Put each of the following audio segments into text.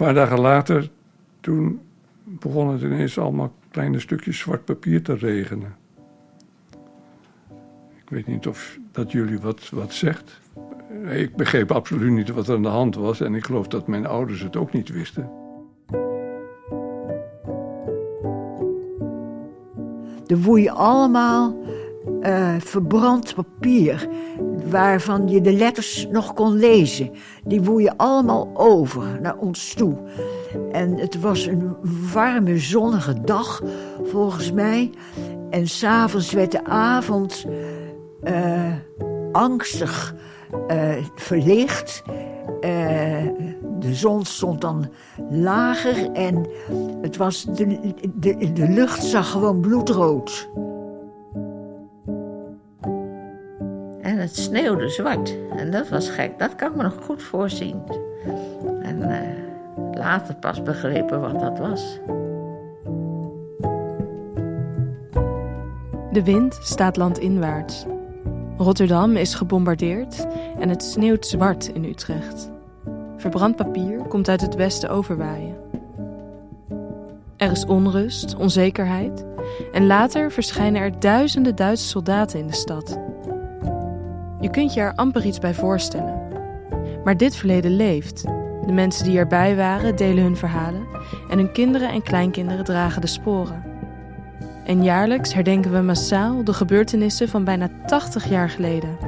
paar dagen later, toen begon het ineens allemaal kleine stukjes zwart papier te regenen. Ik weet niet of dat jullie wat, wat zegt. Ik begreep absoluut niet wat er aan de hand was en ik geloof dat mijn ouders het ook niet wisten. Er woei allemaal uh, verbrand papier, waarvan je de letters nog kon lezen. Die woeien allemaal over naar ons toe. En het was een warme, zonnige dag, volgens mij. En s'avonds werd de avond uh, angstig uh, verlicht. de zon stond dan lager en het was de, de, de lucht zag gewoon bloedrood. Het sneeuwde zwart. En dat was gek. Dat kan ik me nog goed voorzien. En uh, later pas begrepen wat dat was. De wind staat landinwaarts. Rotterdam is gebombardeerd en het sneeuwt zwart in Utrecht. Verbrand papier komt uit het westen overwaaien. Er is onrust, onzekerheid en later verschijnen er duizenden Duitse soldaten in de stad. Je kunt je er amper iets bij voorstellen. Maar dit verleden leeft. De mensen die erbij waren delen hun verhalen en hun kinderen en kleinkinderen dragen de sporen. En jaarlijks herdenken we massaal de gebeurtenissen van bijna 80 jaar geleden.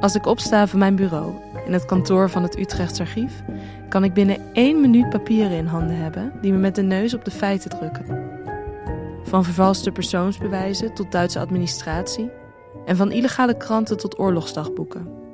Als ik opsta van mijn bureau in het kantoor van het Utrechts Archief, kan ik binnen één minuut papieren in handen hebben die me met de neus op de feiten drukken. Van vervalste persoonsbewijzen tot Duitse administratie en van illegale kranten tot oorlogsdagboeken.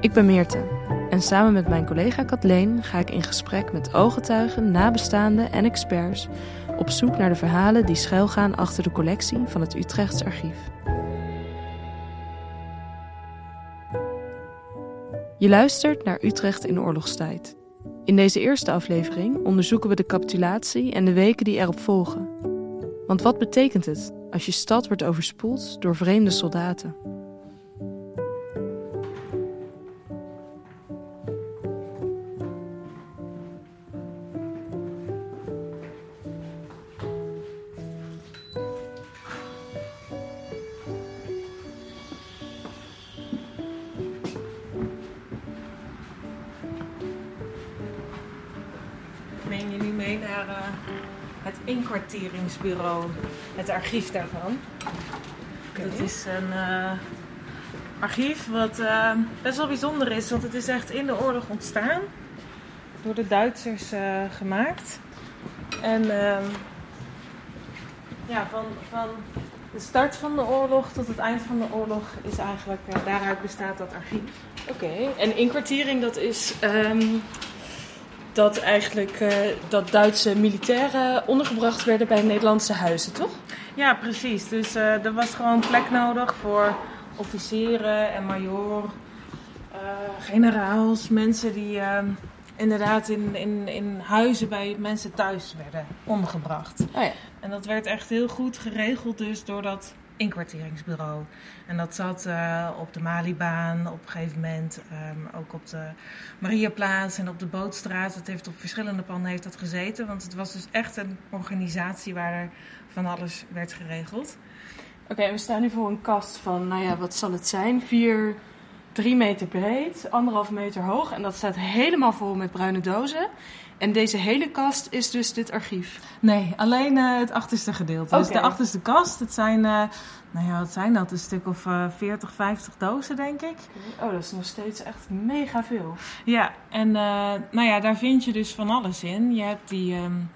Ik ben Meerte en samen met mijn collega Kathleen ga ik in gesprek met ooggetuigen, nabestaanden en experts op zoek naar de verhalen die schuilgaan achter de collectie van het Utrechts Archief. Je luistert naar Utrecht in oorlogstijd. In deze eerste aflevering onderzoeken we de capitulatie en de weken die erop volgen. Want wat betekent het als je stad wordt overspoeld door vreemde soldaten? Inkwarteringsbureau, het archief daarvan. Dat is een uh, archief wat uh, best wel bijzonder is, want het is echt in de oorlog ontstaan. Door de Duitsers uh, gemaakt. En ehm, ja, van, van de start van de oorlog tot het eind van de oorlog is eigenlijk, daaruit bestaat dat archief. Oké, en inkwartiering dat is um, dat eigenlijk uh, dat Duitse militairen ondergebracht werden bij Nederlandse huizen, toch? Ja, precies. Dus uh, er was gewoon plek nodig voor officieren en major, uh, generaals, mensen die inderdaad in, in, in huizen bij mensen thuis werden ondergebracht. Oh ja. En dat werd echt heel goed geregeld dus door dat inkwarteringsbureau. En dat zat uh, op de Malibaan op een gegeven moment, um, ook op de Mariaplaats en op de Bootstraat. Het heeft op verschillende panden heeft dat gezeten, want het was dus echt een organisatie waar er van alles werd geregeld. Oké, okay, we staan nu voor een kast van, nou ja, wat zal het zijn? Vier, drie meter breed, anderhalf meter hoog. En dat staat helemaal vol met bruine dozen. En deze hele kast is dus dit archief? Nee, alleen uh, het achterste gedeelte. Okay. Dus de achterste kast, het zijn, uh, nou ja, wat zijn dat? Een stuk of uh, 40, 50 dozen, denk ik. Oh, dat is nog steeds echt mega veel. Ja, en uh, nou ja, daar vind je dus van alles in. Je hebt die... Um,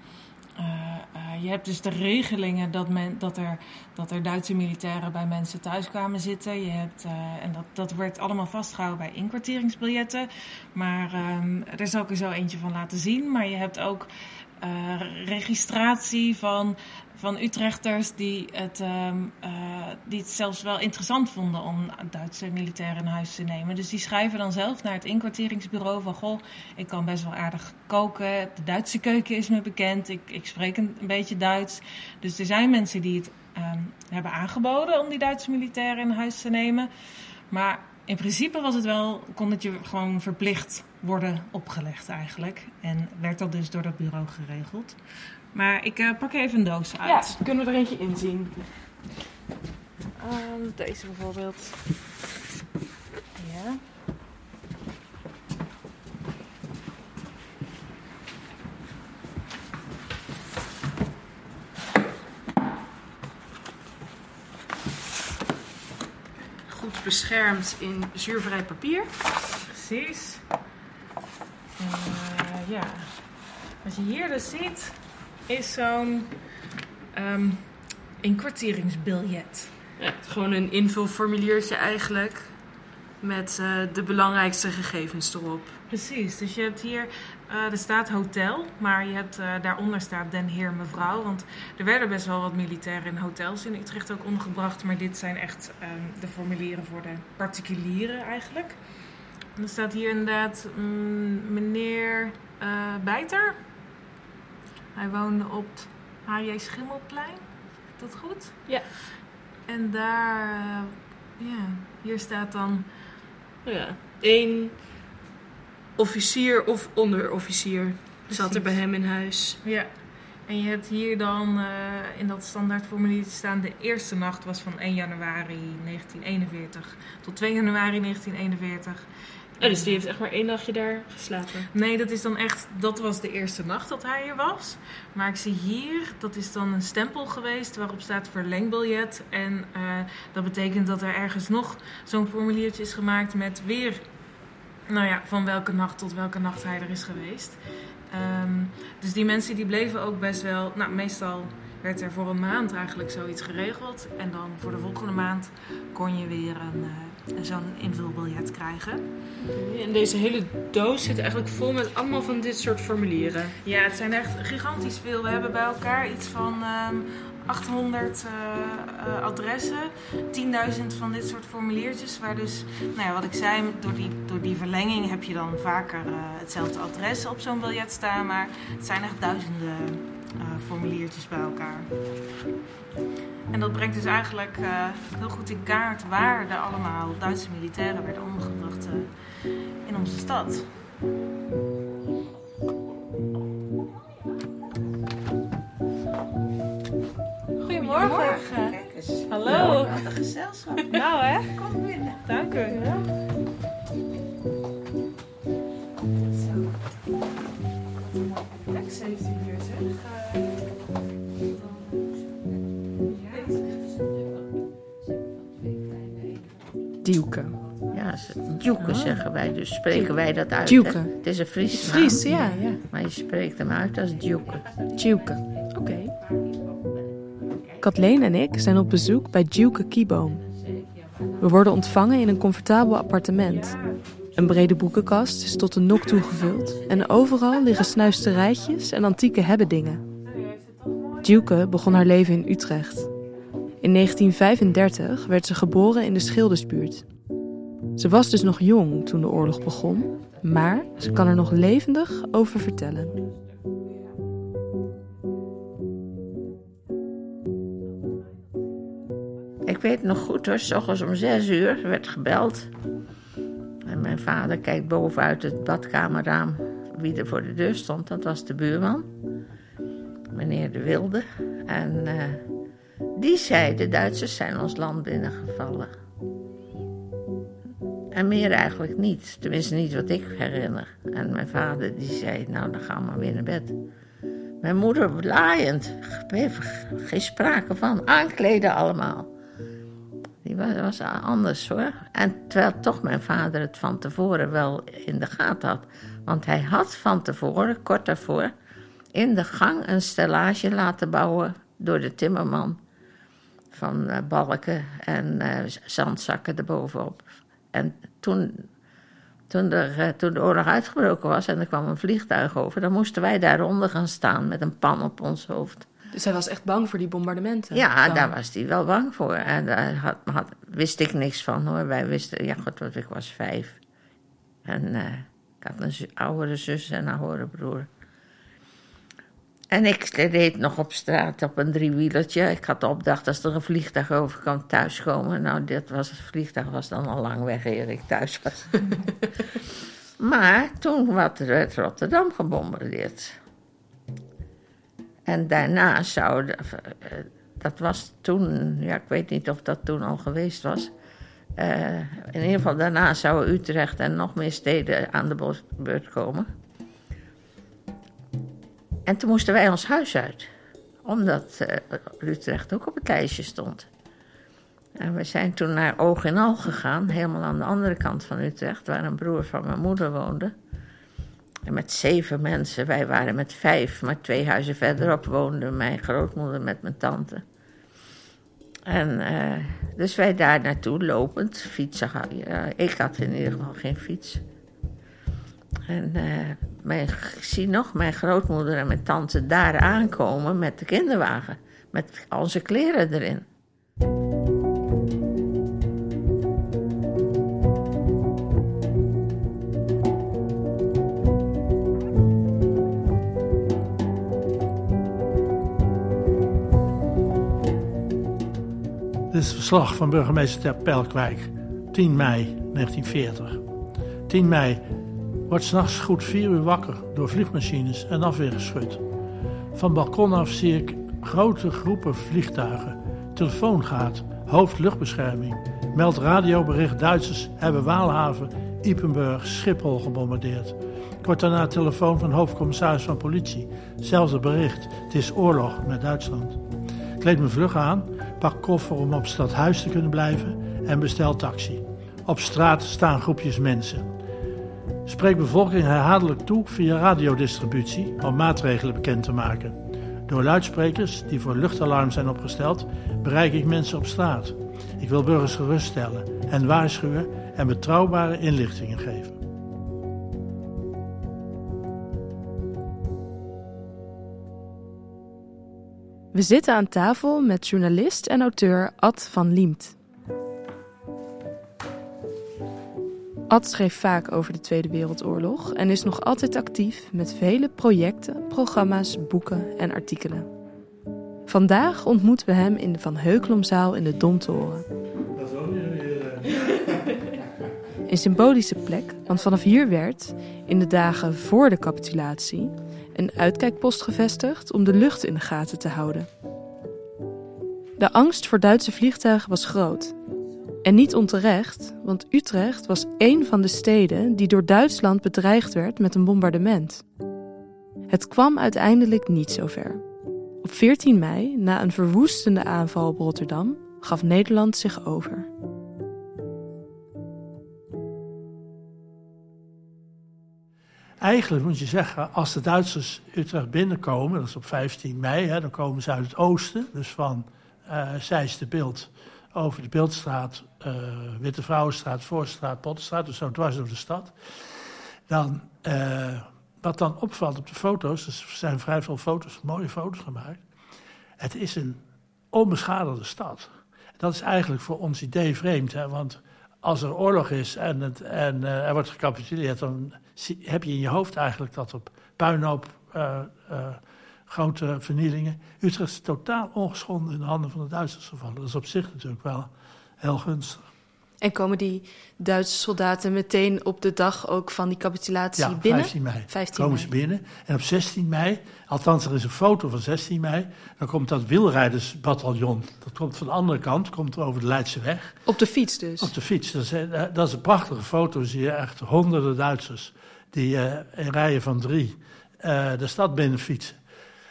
je hebt dus de regelingen dat, men, dat, er, dat er Duitse militairen bij mensen thuis kwamen zitten. Je hebt, en dat, dat werd allemaal vastgehouden bij inkwarteringsbiljetten. Maar um, er zal ik er zo eentje van laten zien. Maar je hebt ook uh, registratie van, van Utrechters die het, um, uh, die het zelfs wel interessant vonden om Duitse militairen in huis te nemen. Dus die schrijven dan zelf naar het inkwarteringsbureau van... goh, ik kan best wel aardig koken, de Duitse keuken is me bekend... ik, ik spreek een, een beetje Duits. Dus er zijn mensen die het ehm, hebben aangeboden om die Duitse militairen in huis te nemen. Maar in principe was het wel, kon het je gewoon verplicht worden opgelegd eigenlijk. En werd dat dus door dat bureau geregeld. Maar ik eh, pak even een doos Ja, uit. kunnen we er eentje inzien? Ehm, deze bijvoorbeeld. Ja. Goed beschermd in zuurvrij papier. Precies. En, eh, ja. Wat je hier dus ziet, is zo'n inkwarteringsbiljet. Ja, gewoon een invulformuliertje eigenlijk. Met eh, de belangrijkste gegevens erop. Precies, dus je hebt hier, eh, er staat hotel, maar je hebt, eh, daaronder staat den heer mevrouw. Want er werden best wel wat militairen in hotels in Utrecht ook ondergebracht. Maar dit zijn echt ehm, de formulieren voor de particulieren eigenlijk. En er staat hier inderdaad mm, meneer eh Bijter. Hij woonde op het H.J. Schimmelplein. Is dat goed? Ja. En daar, ja, hier staat dan Nou ja, één officier of onderofficier zat er bij hem in huis. Ja, en je hebt hier dan eh, in dat standaardformulier staan... de eerste nacht was van 1 januari 1941 tot 2 januari 1941. Oh, dus die heeft echt maar één nachtje daar geslapen. Nee, dat is dan echt... Dat was de eerste nacht dat hij hier was. Maar ik zie hier, dat is dan een stempel geweest... waarop staat verlengbiljet. En eh, dat betekent dat er ergens nog zo'n formuliertje is gemaakt... met weer, nou ja, van welke nacht tot welke nacht hij er is geweest. Ehm, dus die mensen die bleven ook best wel... Nou, meestal werd er voor een maand eigenlijk zoiets geregeld. En dan voor de volgende maand kon je weer een, eh, zo'n invulbiljet krijgen. En deze hele doos zit eigenlijk vol met allemaal van dit soort formulieren. Ja, het zijn echt gigantisch veel. We hebben bij elkaar iets van ehm, 800 eh, eh, adressen, 10.000 van dit soort formuliertjes. Waar dus, nou ja, wat ik zei, door die, door die verlenging heb je dan vaker eh, hetzelfde adres op zo'n biljet staan. Maar het zijn echt duizenden formuliertjes bij elkaar. En dat brengt dus eigenlijk eh, heel goed in kaart waar er allemaal Duitse militairen werden ondergebracht eh, in onze stad. Goedemorgen. Kijk eens. Hallo. Wat een gezelschap. Nou hè, Kom binnen. dank u. Ze- Djoeke zeggen wij, dus spreken wij dat uit. Het is een Fries naam, Fries, ja, ja. Maar je spreekt hem uit als Djoeke. Duke. Oké. Kathleen en ik zijn op bezoek bij Duke Kieboom. We worden ontvangen in een comfortabel appartement. Een brede boekenkast is tot de nok toe gevuld en overal liggen snuisterijtjes en antieke hebbedingen. Duke begon haar leven in Utrecht. In 1935 werd ze geboren in de Schildersbuurt. Ze was dus nog jong toen de oorlog begon, maar ze kan er nog levendig over vertellen. Ik weet nog goed hoor, s ochtends om zes uur werd gebeld. En mijn vader kijkt bovenuit het badkamerraam wie er voor de deur stond. Dat was de buurman, meneer De Wilde. En eh, die zei, de Duitsers zijn ons land binnengevallen. En meer eigenlijk niet, tenminste niet wat ik herinner. En mijn vader die zei, nou dan gaan we weer naar bed. Mijn moeder laaiend, geen sprake van, aankleden allemaal. Die was, was anders hoor. En terwijl toch mijn vader het van tevoren wel in de gaten had. Want hij had van tevoren, kort daarvoor, in de gang een stellage laten bouwen door de timmerman. Van eh, balken en eh, zandzakken erbovenop. En toen, toen, er, eh, toen de oorlog uitgebroken was en er kwam een vliegtuig over, dan moesten wij daaronder gaan staan met een pan op ons hoofd. Dus hij was echt bang voor die bombardementen? Ja, daar was hij wel bang voor. En daar had, had, wist ik niks van hoor. Wij wisten, ja goed, ik was vijf. En uh, ik had een oudere zus en een oudere broer. En ik reed nog op straat op een driewielertje. Ik had de opdracht als er een vliegtuig over kwam thuiskomen. Nou, dit was, het vliegtuig was dan al lang weg eer ik thuis was. maar toen werd Rotterdam gebombardeerd. En daarna zou, eh, dat was toen, ja, ik weet niet of dat toen al geweest was. Uh, in ieder geval daarna zouden Utrecht en nog meer steden aan de beurt komen. En toen moesten wij ons huis uit, omdat uh, Utrecht ook op het lijstje stond. En we zijn toen naar Oog in Al gegaan, helemaal aan de andere kant van Utrecht, waar een broer van mijn moeder woonde. En met zeven mensen, wij waren met vijf, maar twee huizen verderop woonde mijn grootmoeder met mijn tante. En uh, dus wij daar naartoe lopend, fietsen. Uh, ik had in ieder geval geen fiets. En mijn, ik zie nog mijn grootmoeder en mijn tante daar aankomen met de kinderwagen. Met onze kleren erin. Dit is verslag van burgemeester Ter Pelkwijk, 10 mei 1940. 10 mei wordt s'nachts goed vier uur wakker door vliegmachines en afweergeschut. Van balkon af zie ik grote groepen vliegtuigen. Telefoon gaat, hoofdluchtbescherming. Meldt radiobericht Duitsers hebben Waalhaven, Ipenburg, Schiphol gebombardeerd. Ik word daarna telefoon van hoofdcommissaris van politie. Zelfde bericht, het is oorlog met Duitsland. Kleed me vlug aan, pak koffer om op stadhuis te kunnen blijven en bestel taxi. Op straat staan groepjes mensen. Spreek bevolking herhaaldelijk toe via radiodistributie om maatregelen bekend te maken. Door luidsprekers die voor luchtalarm zijn opgesteld, bereik ik mensen op straat. Ik wil burgers geruststellen en waarschuwen en betrouwbare inlichtingen geven. We zitten aan tafel met journalist en auteur Ad van Liemt. Ad schreef vaak over de Tweede Wereldoorlog en is nog altijd actief met vele projecten, programma's, boeken en artikelen. Vandaag ontmoeten we hem in de Van Heukelomzaal in de Domtoren. Een symbolische plek, want vanaf hier werd, in de dagen voor de capitulatie, een uitkijkpost gevestigd om de lucht in de gaten te houden. De angst voor Duitse vliegtuigen was groot. En niet onterecht, want Utrecht was één van de steden die door Duitsland bedreigd werd met een bombardement. Het kwam uiteindelijk niet zover. Op 14 mei, na een verwoestende aanval op Rotterdam, gaf Nederland zich over. Eigenlijk moet je zeggen, als de Duitsers Utrecht binnenkomen, dat is op 15 mei, hè, dan komen ze uit het oosten, dus van uh, Zeist Beeld over de Beeldstraat, uh, Witte Vrouwenstraat, Voorstraat, Pottenstraat, dus zo dwars door de stad. Dan, uh, wat dan opvalt op de foto's, dus er zijn vrij veel foto's, mooie foto's gemaakt. Het is een onbeschadigde stad. Dat is eigenlijk voor ons idee vreemd, hè, want als er oorlog is en, het, en uh, er wordt gecapituleerd, dan heb je in je hoofd eigenlijk dat op puinhoop uh, grote vernielingen. Utrecht is totaal ongeschonden in de handen van de Duitsers gevallen. Dat is op zich natuurlijk wel heel gunstig. En komen die Duitse soldaten meteen op de dag ook van die capitulatie ja, binnen? 15 mei 15 komen mei. ze binnen. En op 16 mei, althans er is een foto van 16 mei... dan komt dat wielrijdersbataljon, dat komt van de andere kant... komt over de Leidse weg. Op de fiets dus? Op de fiets. Dat is, eh, dat is een prachtige foto. Zie je echt honderden Duitsers die uh, in rijen van drie uh, de stad binnen fietsen.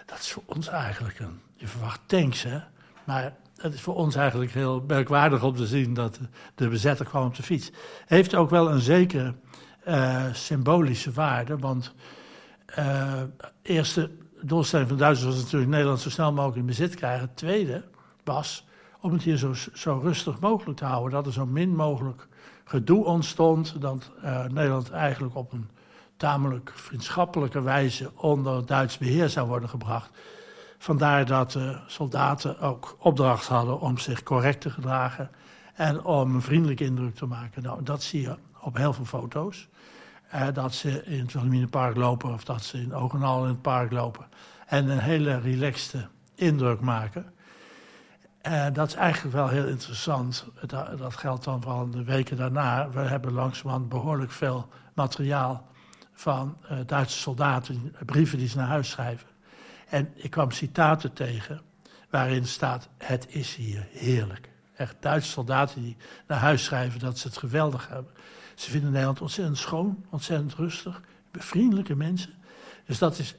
Dat is voor ons eigenlijk een... Je verwacht tanks, hè? Maar het is voor ons eigenlijk heel merkwaardig om te zien dat de bezetter kwam op de fiets. Heeft ook wel een zekere uh, symbolische waarde, want uh, eerste doelstelling van Duitsers was natuurlijk Nederland zo snel mogelijk in bezit krijgen. Tweede was om het hier zo, zo rustig mogelijk te houden, dat er zo min mogelijk gedoe ontstond, dat uh, Nederland eigenlijk op een tamelijk vriendschappelijke wijze onder Duits beheer zou worden gebracht. Vandaar dat de soldaten ook opdracht hadden om zich correct te gedragen en om een vriendelijke indruk te maken. Nou, dat zie je op heel veel foto's. Eh, dat ze in het Wilhelminapark lopen of dat ze in Ogenal in het park lopen. En een hele relaxte indruk maken. En eh, dat is eigenlijk wel heel interessant. Dat, dat geldt dan vooral de weken daarna. We hebben langzamerhand behoorlijk veel materiaal van uh, Duitse soldaten, brieven die ze naar huis schrijven. En ik kwam citaten tegen waarin staat: Het is hier heerlijk. Echt Duitse soldaten die naar huis schrijven dat ze het geweldig hebben. Ze vinden Nederland ontzettend schoon, ontzettend rustig, vriendelijke mensen. Dus dat is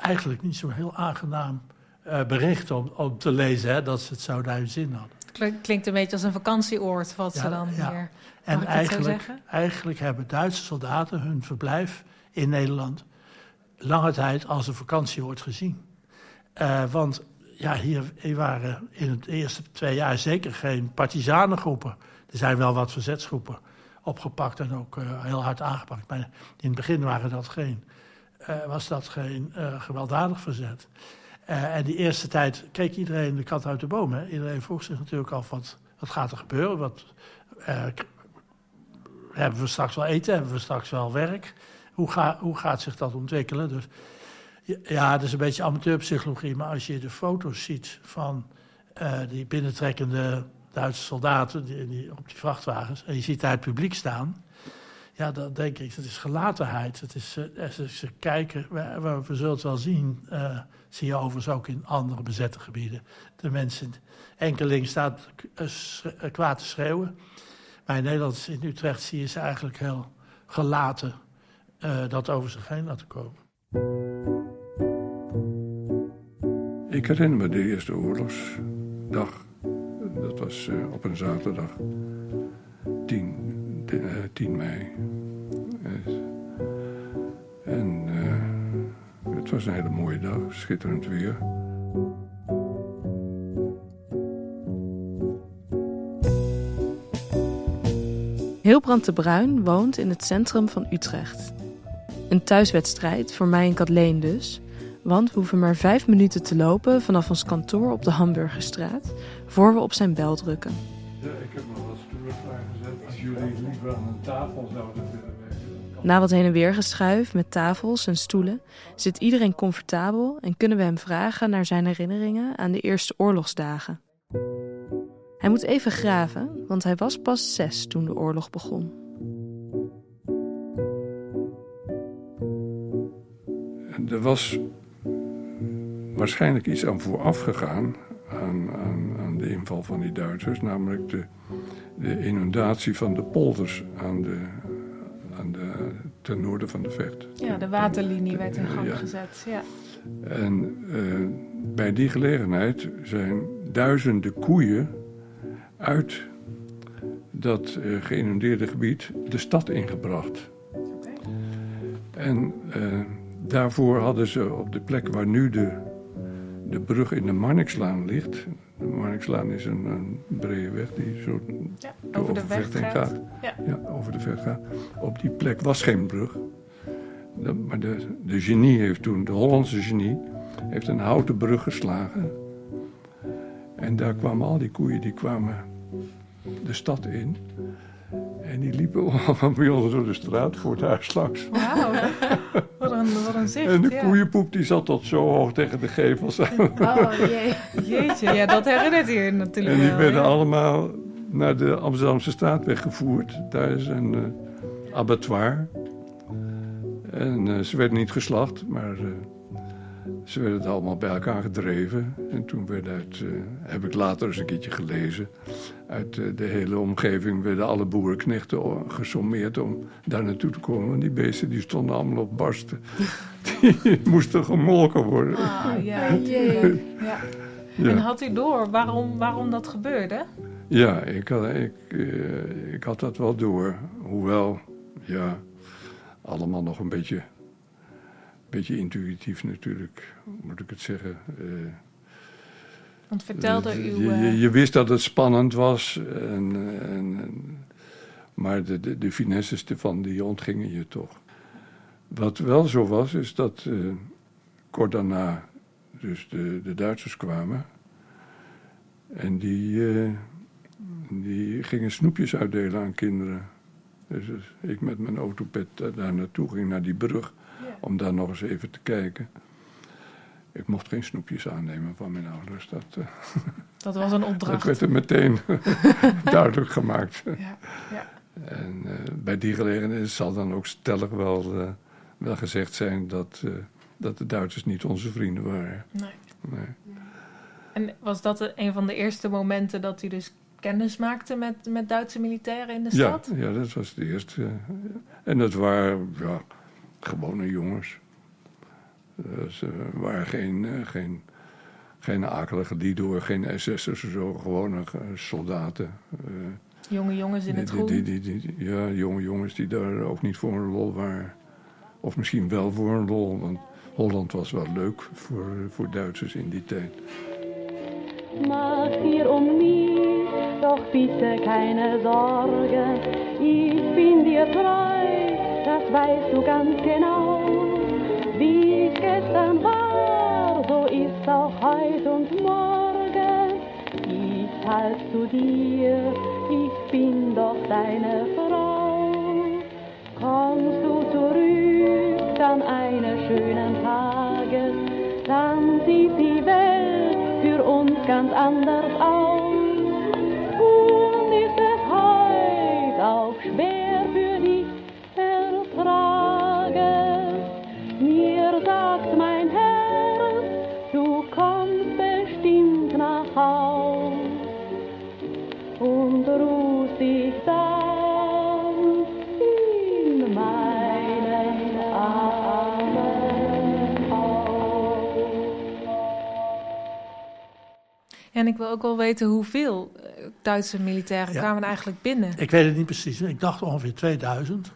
eigenlijk niet zo'n heel aangenaam uh, bericht om, om te lezen, hè, dat ze het zo naar hun zin hadden. Klinkt een beetje als een vakantieoord wat ze dan ja. hier. En eigenlijk, eigenlijk hebben Duitse soldaten hun verblijf in Nederland lange tijd als een vakantieoord gezien. Uh, want ja, hier waren in het eerste twee jaar zeker geen partisanengroepen. Er zijn wel wat verzetsgroepen opgepakt en ook uh, heel hard aangepakt. Maar in het begin waren dat geen, uh, was dat geen gewelddadig verzet. en die eerste tijd keek iedereen de kat uit de boom. Iedereen vroeg zich natuurlijk af wat, wat gaat er gebeuren. Wat, hebben we straks wel eten? Hebben we straks wel werk? Hoe, hoe gaat zich dat ontwikkelen? Dus ja, dat is een beetje amateurpsychologie, maar als je de foto's ziet van uh, die binnentrekkende Duitse soldaten die, op die vrachtwagens, en je ziet daar het publiek staan, ja, dan denk ik, dat is gelatenheid. Het is, uh, ze kijken, we, we, zullen het wel zien, uh, zie je overigens ook in andere bezette gebieden. De mensen, enkeling staat kwaad te schreeuwen, maar in Nederland, in Utrecht, zie je ze eigenlijk heel gelaten dat over zich heen laten komen. Ik herinner me de eerste oorlogsdag. Dat was uh, op een zaterdag. 10, de, uh, 10 mei. Uh, en het was een hele mooie dag, schitterend weer. Hilbrand de Bruin woont in het centrum van Utrecht. Een thuiswedstrijd, voor mij en Kathleen dus, want we hoeven maar vijf minuten te lopen vanaf ons kantoor op de Hamburgerstraat, voor we op zijn bel drukken. Ja, ik heb nog wat stoelen klaargezet. Als jullie liever aan een tafel zouden willen Na wat heen en weer geschuif met tafels en stoelen zit iedereen comfortabel en kunnen we hem vragen naar zijn herinneringen aan de eerste oorlogsdagen. Hij moet even graven, want hij was pas zes toen de oorlog begon. Er was waarschijnlijk iets aan vooraf gegaan aan, aan, aan, de inval van die Duitsers, namelijk de, de inundatie van de polders aan de, aan de, ten noorden van de Vecht. Ja, de waterlinie werd in gang gezet. Ja. En uh, bij die gelegenheid zijn duizenden koeien uit dat uh, geïnundeerde gebied de stad ingebracht. Okay. En uh, daarvoor hadden ze op de plek waar nu de de brug in de Marnixlaan ligt. De Marnixlaan is een, een brede weg die zo ja, over, de weg gaat. Ja. ja. over de weg gaat. Op die plek was geen brug. De, maar de, de genie heeft toen, de Hollandse genie, heeft een houten brug geslagen. En daar kwamen al die koeien, die kwamen de stad in. En die liepen allemaal bij ons door de straat voor het huis langs. Wauw, een, wat een zicht. En de koeienpoep die zat tot zo hoog tegen de gevels Oh jee. jeetje, ja dat herinnert je natuurlijk En die wel, werden allemaal naar de Amsterdamse straat weggevoerd. Daar is een uh, abattoir. En uh, ze werden niet geslacht, maar... Uh, ze werden allemaal bij elkaar gedreven. En toen werd uit, uh, heb ik later eens een keertje gelezen, uit uh, de hele omgeving werden alle boerenknechten gesommeerd om daar naartoe te komen. Want die beesten die stonden allemaal op barsten. die moesten gemolken worden. Ah, ja, ja. ja. En had u door waarom, waarom dat gebeurde? Ja, ik had, ik, uh, ik had dat wel door. Hoewel, ja, allemaal nog een beetje beetje intuïtief natuurlijk, moet ik het zeggen. Uh, Want vertelde uh, u... Je, je, je, wist dat het spannend was, en, en, en maar de, de, de finesses ervan, die ontgingen je toch. Wat wel zo was, is dat uh, kort daarna dus de, de Duitsers kwamen. En die, eh, die gingen snoepjes uitdelen aan kinderen. Dus ik met mijn autopet daar naartoe ging, naar die brug, om daar nog eens even te kijken. Ik mocht geen snoepjes aannemen van mijn ouders. Dat, uh, dat was een opdracht. Dat werd er meteen duidelijk gemaakt. Ja, ja. En uh, bij die gelegenheid zal dan ook stellig wel, uh, wel gezegd zijn dat, dat de Duitsers niet onze vrienden waren. Nee. nee. En was dat een van de eerste momenten dat u dus kennis maakte met, met Duitse militairen in de stad? Ja, ja dat was de eerste. En dat waren ja, gewone jongens. Ze waren geen, geen, geen akelige door, geen SS'ers of zo, gewone soldaten. Jonge jongens in het groen? Die, die, die, ja, jonge jongens die daar ook niet voor een lol waren. Of misschien wel voor een lol, want Holland was wel leuk voor, voor Duitsers in die tijd. Mach dir um mich doch bitte keine Sorge. Ich bin dir treu, weißt du ganz genau. Wie es gestern war, so ist auch heut und morgen. Ich halt zu dir, ich bin doch deine Frau. Kommst du zurück an eines schönen Tages, dann sieht die Welt für uns ganz anders aus. En ik wil ook wel weten hoeveel eh, Duitse militairen Ja. kwamen eigenlijk binnen. Ik weet het niet precies. Ik dacht ongeveer 2000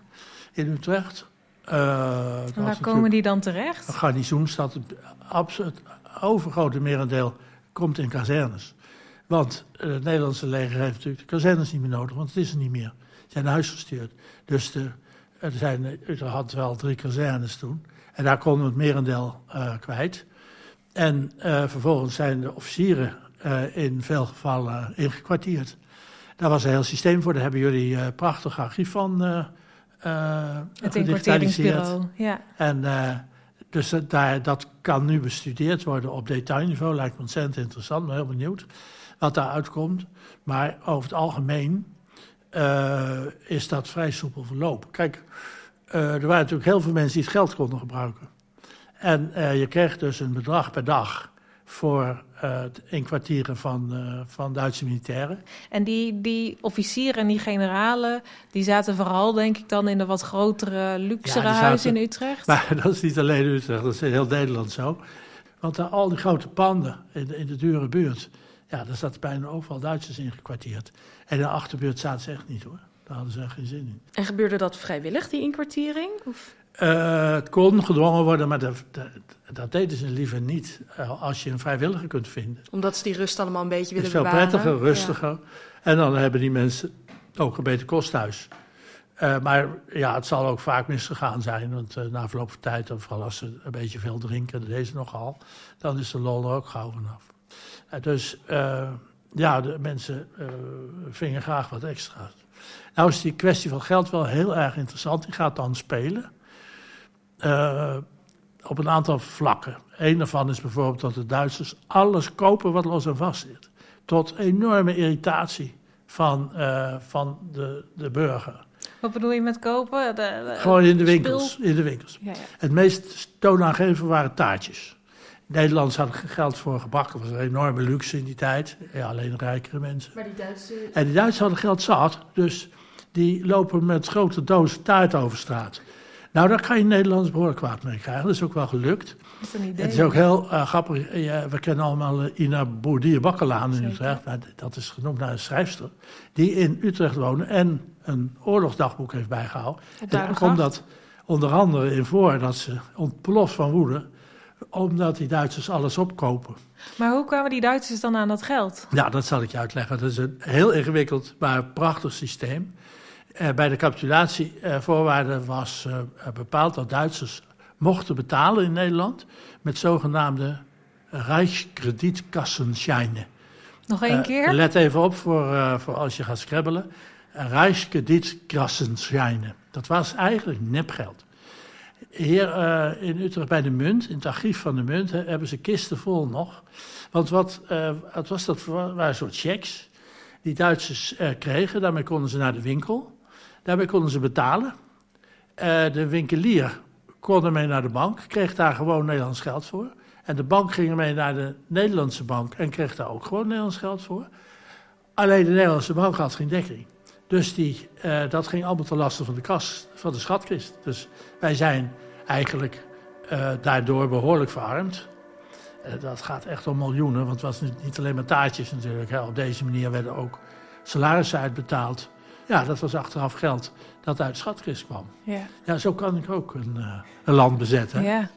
in Utrecht. En was waar komen die dan terecht? Een garnizoenstad. Het, absoluut, overgrote merendeel komt in kazernes. Want eh, het Nederlandse leger heeft natuurlijk de kazernes niet meer nodig, want het is er niet meer. Ze zijn naar huis gestuurd. Dus de, er zijn, Utrecht had wel drie kazernes toen. En daar konden we het merendeel kwijt. En vervolgens zijn de officieren eh, in veel gevallen ingekwartierd. Daar was een heel systeem voor. Daar hebben jullie eh prachtig archief van eh Het gedigitaliseerd. Ja. En dus dat, daar, dat kan nu bestudeerd worden op detailniveau. Lijkt me ontzettend interessant, ben heel benieuwd wat daaruit komt. Maar over het algemeen is dat vrij soepel verlopen. Kijk, er waren natuurlijk heel veel mensen die het geld konden gebruiken. En je kreeg dus een bedrag per dag voor eh, het inkwartieren van, eh, van Duitse militairen. En die, die officieren en die generalen, die zaten vooral, denk ik, dan in de wat grotere, luxere Ja, huizen in Utrecht. Maar dat is niet alleen Utrecht, dat is in heel Nederland zo. Want daar al die grote panden in de, in de dure buurt, ja, daar zaten bijna overal Duitsers in gekwartierd. En in de achterbuurt zaten ze echt niet hoor. Daar hadden ze echt geen zin in. En gebeurde dat vrijwillig, die inkwartiering? Of? Eh, het kon gedwongen worden, maar dat, dat, dat deden ze liever niet eh, als je een vrijwilliger kunt vinden. Omdat ze die rust allemaal een beetje Het willen is veel bewaren? prettiger, rustiger. En dan hebben die mensen ook een beter kosthuis. Eh, maar ja, het zal ook vaak misgegaan zijn. Want na verloop van tijd, of vooral als ze een beetje veel drinken, dat deze nogal, dan is de lol er ook gauw vanaf. Dus ja, de mensen vingen graag wat extra's. Nou is die kwestie van geld wel heel erg interessant. Die gaat dan spelen. Eh, op een aantal vlakken. Een daarvan is bijvoorbeeld dat de Duitsers alles kopen wat los en vast zit. Tot enorme irritatie van, eh, van de, de burger. Wat bedoel je met kopen? De, de- Gewoon in de spul? winkels. In de winkels. Ja, ja. Het meest toonaangevende waren taartjes. Nederlanders hadden geld voor gebakken. Dat was een enorme luxe in die tijd. Ja, alleen rijkere mensen. Maar die Duitse... En die Duitsers hadden geld zat. Dus die lopen met grote dozen taart over straat. Nou, daar kan je Nederlanders behoorlijk kwaad mee krijgen. Dat is ook wel gelukt. Dat is een idee. Het is ook heel eh, grappig. Ja, we kennen allemaal eh, Ina Bourdier Bakkelaan in. Utrecht. Nou, d- dat is genoemd naar een schrijfster. Die in Utrecht woonde en een oorlogsdagboek heeft bijgehouden. En daar komt dat onder andere in voor dat ze ontploft van woede. Omdat die Duitsers alles opkopen. Maar hoe kwamen die Duitsers dan aan dat geld? Ja, dat zal ik je uitleggen. Dat is een heel ingewikkeld, maar prachtig systeem. Eh, bij de capitulatievoorwaarden was eh, bepaald dat Duitsers mochten betalen in Nederland met zogenaamde Rijkskredietkassenscheinen. Nog één Eh, keer? let even op voor, eh, voor als je gaat scrabbelen. Rijkskredietkassenscheinen. Dat was eigenlijk nepgeld. Hier eh, in Utrecht bij de Munt, in het archief van de Munt, hebben ze kisten vol nog. Want wat, eh, wat was dat? waren een soort checks die Duitsers eh, kregen. Daarmee konden ze naar de winkel. Daarmee konden ze betalen. Eh, de winkelier kon ermee naar de bank, kreeg daar gewoon Nederlands geld voor. En de bank ging ermee naar de Nederlandse bank en kreeg daar ook gewoon Nederlands geld voor. Alleen de Nederlandse bank had geen dekking. Dus die, eh, dat ging allemaal ten laste van de kas, van de schatkist. Dus wij zijn eigenlijk eh, daardoor behoorlijk verarmd. Dat gaat echt om miljoenen, want het was niet alleen maar taartjes natuurlijk. Hè. Op deze manier werden ook salarissen uitbetaald. Ja, dat was achteraf geld dat uit schatkist kwam. Ja. Ja, zo kan ik ook een, eh, een land bezetten. ja.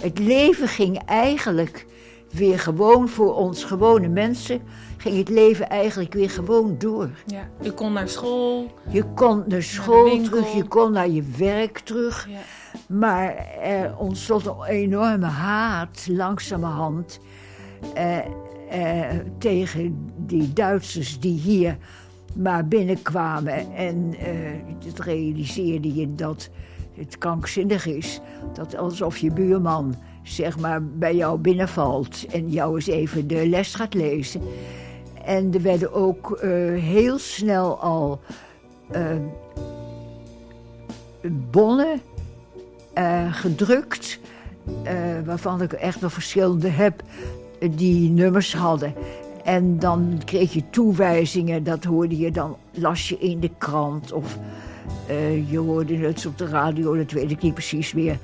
Het leven ging eigenlijk weer gewoon voor ons gewone mensen. Ging het leven eigenlijk weer gewoon door. ja. U kon naar school. Je kon naar school terug, je kon naar je werk terug. Ja. Maar er ontstond een enorme haat langzamerhand eh, eh, tegen die Duitsers die hier maar binnenkwamen. En eh, het realiseerde je dat het krankzinnig is. Dat alsof je buurman zeg maar bij jou binnenvalt en jou eens even de les gaat lezen. En er werden ook eh, heel snel al eh, bonnen eh, gedrukt, eh, waarvan ik echt nog verschillende heb, die nummers hadden. En dan kreeg je toewijzingen, dat hoorde je dan, las je in de krant of eh, je hoorde het op de radio, dat weet ik niet precies meer.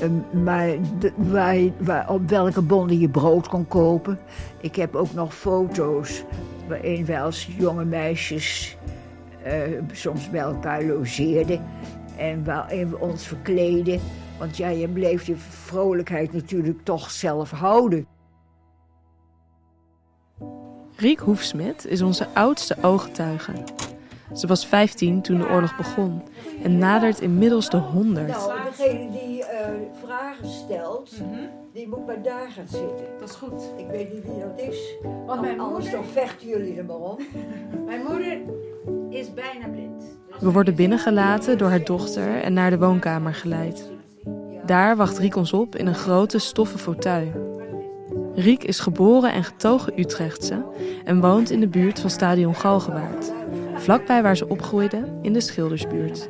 Ehm, maar waar, op welke bonnen je brood kon kopen. Ik heb ook nog foto's waarin wij als jonge meisjes soms bij elkaar logeerden. En waarin we ons verkleden. Want ja, je bleef je vrolijkheid natuurlijk toch zelf houden. Riek Hoefsmit is onze oudste ooggetuige. Ze was 15 toen de oorlog begon en nadert inmiddels de 100. Nou, degene die eh, vragen stelt, die moet maar daar gaan zitten. Dat is goed. Ik weet niet wie dat is. Want mijn Anders moeder, dan vechten jullie er maar om. mijn moeder is bijna blind. We worden binnengelaten door haar dochter en naar de woonkamer geleid. Daar wacht Riek ons op in een grote stoffen fauteuil. Riek is geboren en getogen Utrechtse en woont in de buurt van Stadion Galgenwaard. Vlakbij waar ze opgroeide, in de Schildersbuurt.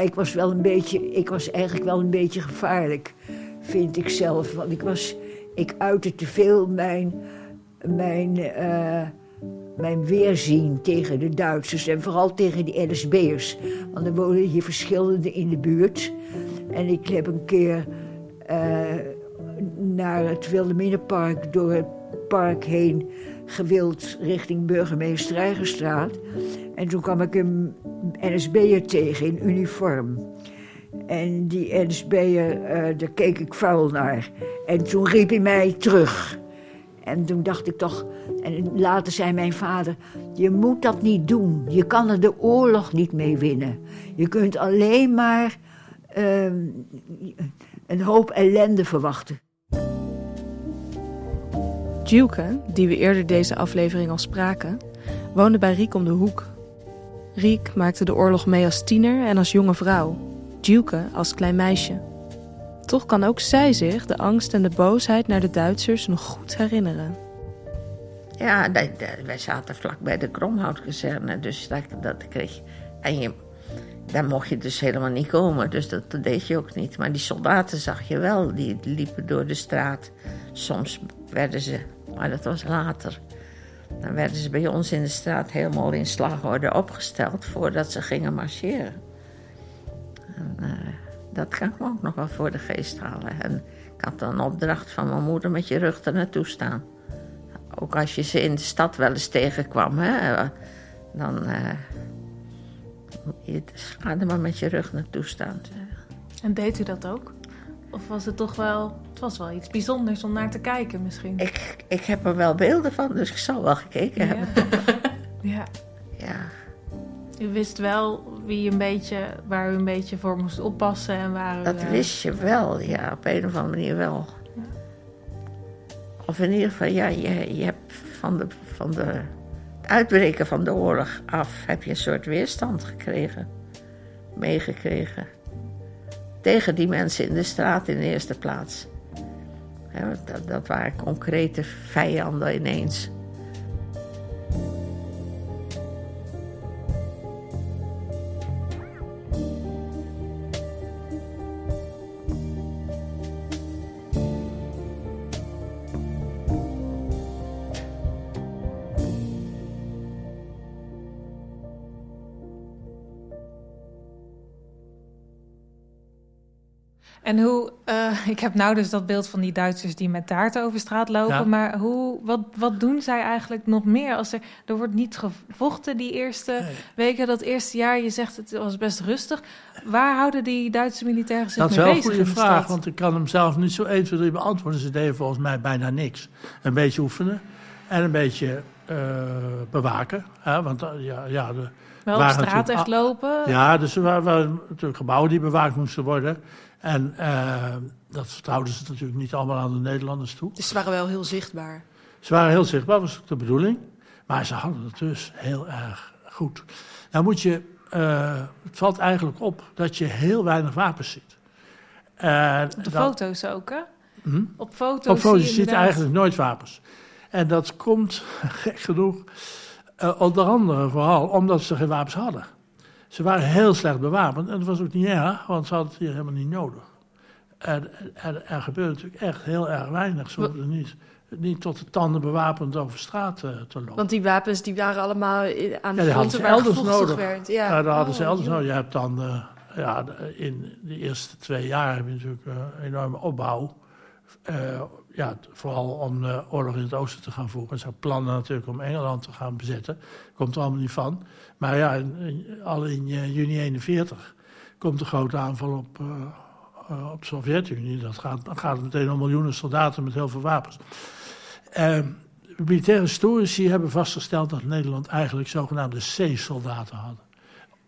Maar ik was wel een beetje, ik was eigenlijk wel een beetje gevaarlijk, vind ik zelf. Want ik was, ik uitte te veel mijn, mijn, eh, mijn weerzien tegen de Duitsers en vooral tegen die NSB'ers. Want er wonen hier verschillende in de buurt. En ik heb een keer eh, naar het Wilhelminenpark door het park heen gewild richting burgemeester Rijgerstraat. En toen kwam ik een NSB'er tegen in uniform. En die NSB'er, eh daar keek ik vuil naar. En toen riep hij mij terug. En toen dacht ik toch... En later zei mijn vader... Je moet dat niet doen. Je kan er de oorlog niet mee winnen. Je kunt alleen maar... ehm, een hoop ellende verwachten. Juke, die we eerder deze aflevering al spraken, woonde bij Riek om de hoek. Riek maakte de oorlog mee als tiener en als jonge vrouw. Juke als klein meisje. Toch kan ook zij zich de angst en de boosheid naar de Duitsers nog goed herinneren. Ja, wij zaten vlak bij de Kromhoutkazerne, dus dat, dat kreeg... En je, daar mocht je dus helemaal niet komen, dus dat, dat deed je ook niet. Maar die soldaten zag je wel, die liepen door de straat. Soms werden ze, maar dat was later... Dan werden ze bij ons in de straat helemaal in slagorde opgesteld voordat ze gingen marcheren. En, eh, dat kan ik me ook nog wel voor de geest halen. En ik had dan opdracht van mijn moeder met je rug er naartoe staan. Ook als je ze in de stad wel eens tegenkwam, hè, dan uh, je schade maar met je rug naartoe staan. En deed u dat ook? Of was het toch wel, het was wel iets bijzonders om naar te kijken misschien? Ik, ik heb er wel beelden van, dus ik zal wel gekeken Ja. hebben. ja. Ja. U wist wel wie een beetje, waar u een beetje voor moest oppassen en waar u... Dat eh, wist je wel, ja, op een of andere manier wel. Of in ieder geval, ja, je, je hebt van, de, van de, het uitbreken van de oorlog af... heb je een soort weerstand gekregen, meegekregen. Tegen die mensen in de straat in de eerste plaats. Dat, dat waren concrete vijanden ineens. Ik heb nou dus dat beeld van die Duitsers die met taart over straat lopen. Ja. Maar hoe, wat, wat doen zij eigenlijk nog meer? Als er, er wordt niet gevochten die eerste Nee. weken, dat eerste jaar. Je zegt het was best rustig. Waar houden die Duitse militairen zich Dat is mee wel een bezig goede vraag, want ik kan hem zelf niet zo 1, 2, 3 beantwoorden. Ze deden volgens mij bijna niks. Een beetje oefenen en een beetje eh, bewaken. Hè? Want eh, ja, ja, de, Wel op straat echt lopen? ja, dus er waren, waren natuurlijk gebouwen die bewaakt moesten worden. En eh, dat vertrouwden ze natuurlijk niet allemaal aan de Nederlanders toe. Dus ze waren wel heel zichtbaar. Ze waren heel zichtbaar, was ook de bedoeling. Maar ze hadden het dus heel erg goed. Nou moet je, eh, het valt eigenlijk op dat je heel weinig wapens ziet. En Op de dat- foto's ook, hè? Hm? Op foto's, Op foto's zie je ziet eigenlijk nooit wapens. En dat komt, gek genoeg, eh, onder andere vooral omdat ze geen wapens hadden. Ze waren heel slecht bewapend en dat was ook niet erg, want ze hadden het hier helemaal niet nodig. En, en er gebeurde natuurlijk echt heel erg weinig. Ze hoefden niet, niet tot de tanden bewapend over straat eh, te lopen. Want die wapens die waren allemaal aan de Ja, fronten ze waar elders nodig. werd. Ja, Ja, daar hadden ze Oh, elders joh. nodig. Je hebt dan, eh, ja, in de eerste twee jaar heb je natuurlijk eh, een enorme opbouw. Eh, ja, vooral om de oorlog in het oosten te gaan voeren. Ze hadden plannen natuurlijk om Engeland te gaan bezetten. Komt er allemaal niet van. Maar ja, al in eh, juni 41 komt de grote aanval op, eh, eh, op de Sovjet-Unie. Dat gaat, dan gaat meteen om miljoenen soldaten met heel veel wapens. Eh, militaire historici hebben vastgesteld dat Nederland eigenlijk zogenaamde C-soldaten had.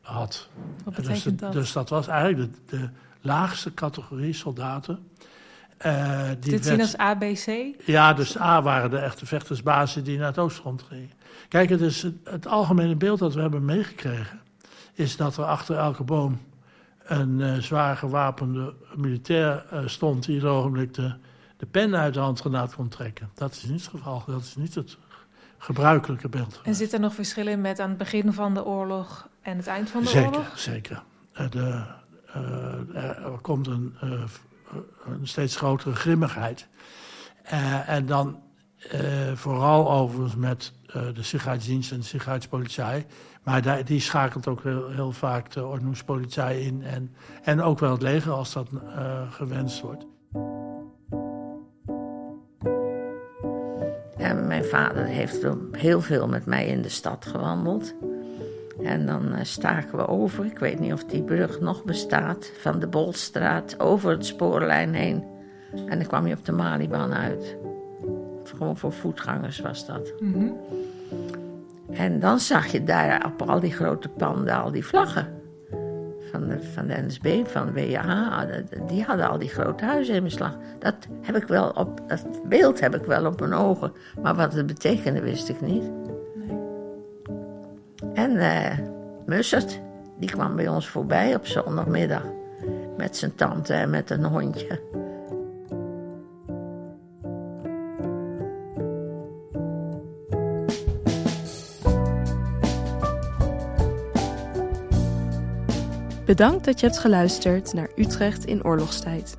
had. Wat Dus, betekent de- dat? dus dat was eigenlijk de, de laagste categorie soldaten. Eh, die Dit zien als ABC? ja, dus A waren de echte vechtersbazen die naar het oostfront gingen. Kijk, het, is het, het algemene beeld dat we hebben meegekregen... is dat er achter elke boom een eh, zwaar gewapende militair eh, stond... die ieder ogenblik de, de pen uit de handgranaat kon trekken. Dat is niet het geval. Dat is niet het gebruikelijke beeld. En zit er nog verschil in met aan het begin van de oorlog en het eind van de zeker, oorlog? zeker. De, eh, er, komt een, een steeds grotere grimmigheid. Eh, en dan eh, vooral overigens met eh, de Sicherheidsdienst en de Sicherheidspolizei. Maar daar, die schakelt ook heel, vaak de Ordnungspolizei in. En, en ook wel het leger als dat gewenst wordt. En mijn vader heeft heel veel met mij in de stad gewandeld. En dan eh, staken we over, ik weet niet of die brug nog bestaat, van de Bolstraat over het spoorlijn heen. En dan kwam je op de Malibaan uit. Gewoon voor voetgangers was dat. Mhm. En dan zag je daar op al die grote panden al die vlaggen. Van de, van de NSB, van de WAH. Die hadden al die grote huizen in beslag. Dat, heb ik wel op, dat beeld heb ik wel op mijn ogen. Maar wat het betekende wist ik niet. En eh Mussert, die kwam bij ons voorbij op zondagmiddag. Met zijn tante en met een hondje. Bedankt dat je hebt geluisterd naar Utrecht in oorlogstijd.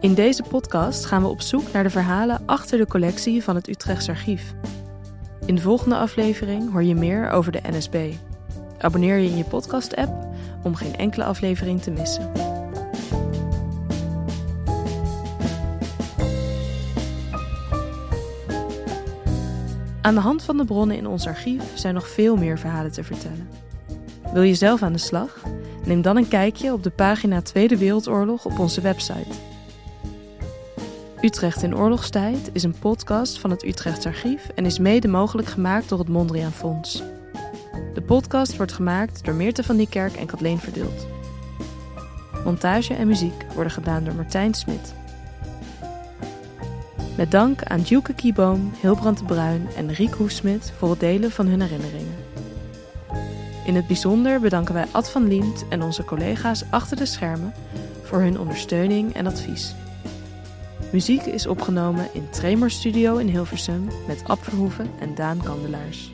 In deze podcast gaan we op zoek naar de verhalen achter de collectie van het Utrechts Archief. In de volgende aflevering hoor je meer over de NSB. Abonneer je in je podcast-app om geen enkele aflevering te missen. Aan de hand van de bronnen in ons archief zijn nog veel meer verhalen te vertellen. Wil je zelf aan de slag? Neem dan een kijkje op de pagina Tweede Wereldoorlog op onze website. Utrecht in oorlogstijd is een podcast van het Utrechts Archief en is mede mogelijk gemaakt door het Mondriaan Fonds. De podcast wordt gemaakt door Meerte van Niekerk en Kathleen Verdult. Montage en muziek worden gedaan door Martijn Smit. Met dank aan Djuke Kieboom, Hilbrand de Bruin en Riek Hoesmit voor het delen van hun herinneringen. In het bijzonder bedanken wij Ad van Liemt en onze collega's achter de schermen voor hun ondersteuning en advies. Muziek is opgenomen in Tremor Studio in Hilversum met Ab Verhoeven en Daan Kandelaars.